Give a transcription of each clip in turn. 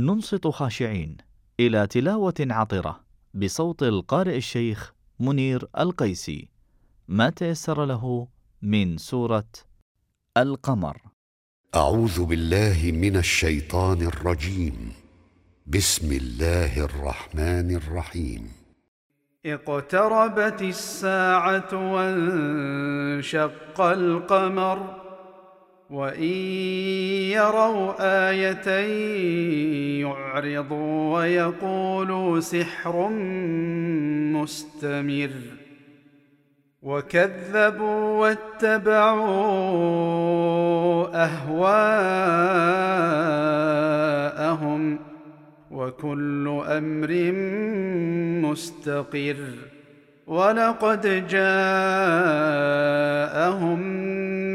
ننصت خاشعين إلى تلاوة عطرة بصوت القارئ الشيخ منير القيسي. ما تيسر له من سورة القمر. أعوذ بالله من الشيطان الرجيم. بسم الله الرحمن الرحيم. اقتربت الساعة وانشق القمر. وإن يروا آية يعرضوا ويقولوا سحر مستمر وكذبوا واتبعوا أهواءهم وكل أمر مستقر ولقد جاءهم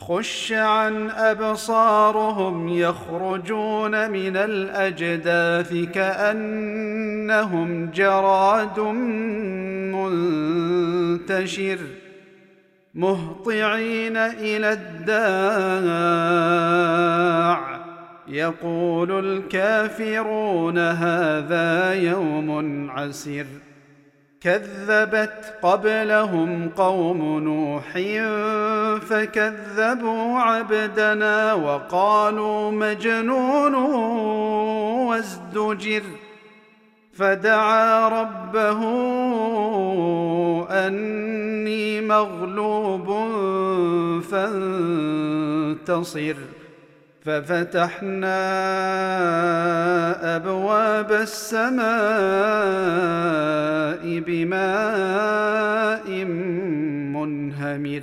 خش عن أبصارهم يخرجون من الأجداث كأنهم جراد منتشر مهطعين إلى الداع. يقول الكافرون هذا يوم عسر كذبت قبلهم قوم نوح فكذبوا عبدنا وقالوا مجنون وازدجر. فدعا ربه أني مغلوب فانتصر. ففتحنا أبواب السماء بماء منهمر.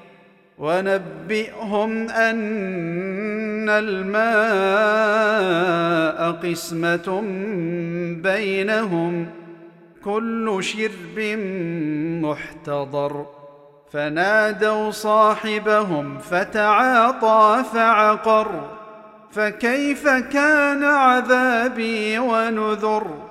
ونبئهم أن الماء قسمة بينهم كل شرب محتضر. فنادوا صاحبهم فتعاطى فعقر. فكيف كان عذابي ونذر؟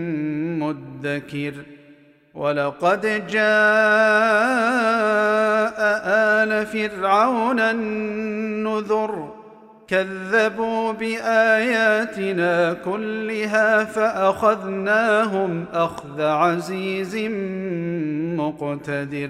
مدكر ولقد جاء آل فرعون النذر. كذبوا بآياتنا كلها فأخذناهم أخذ عزيز مقتدر.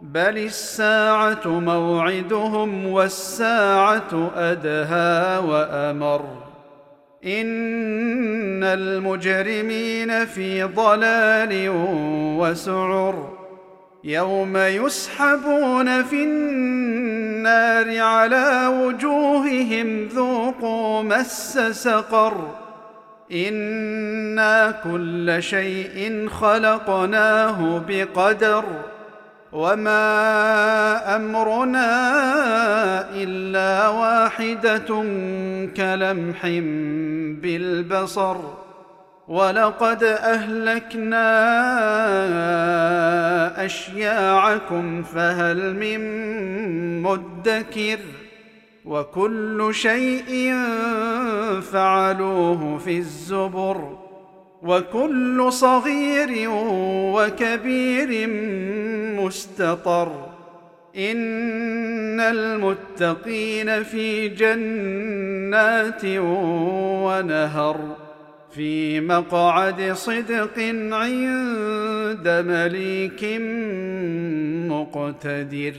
بل الساعة موعدهم والساعة ادهى وامر ان المجرمين في ضلال وسعر يوم يسحبون في النار على وجوههم ذوقوا مس سقر أنا كل شيء خلقناه بقدر وما امرنا الا واحدة كلمح بالبصر ولقد اهلكنا اشياعكم فهل من مدكر وكل شيء فعلوه في الزبر وكل صغير وكبير مستطر. إن المتقين في جنات ونهر في مقعد صدق عند مليك مقتدر.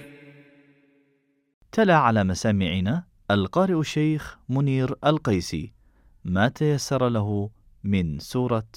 تلا على مسامعنا القارئ الشيخ منير القيسي ما تيسر له من سورة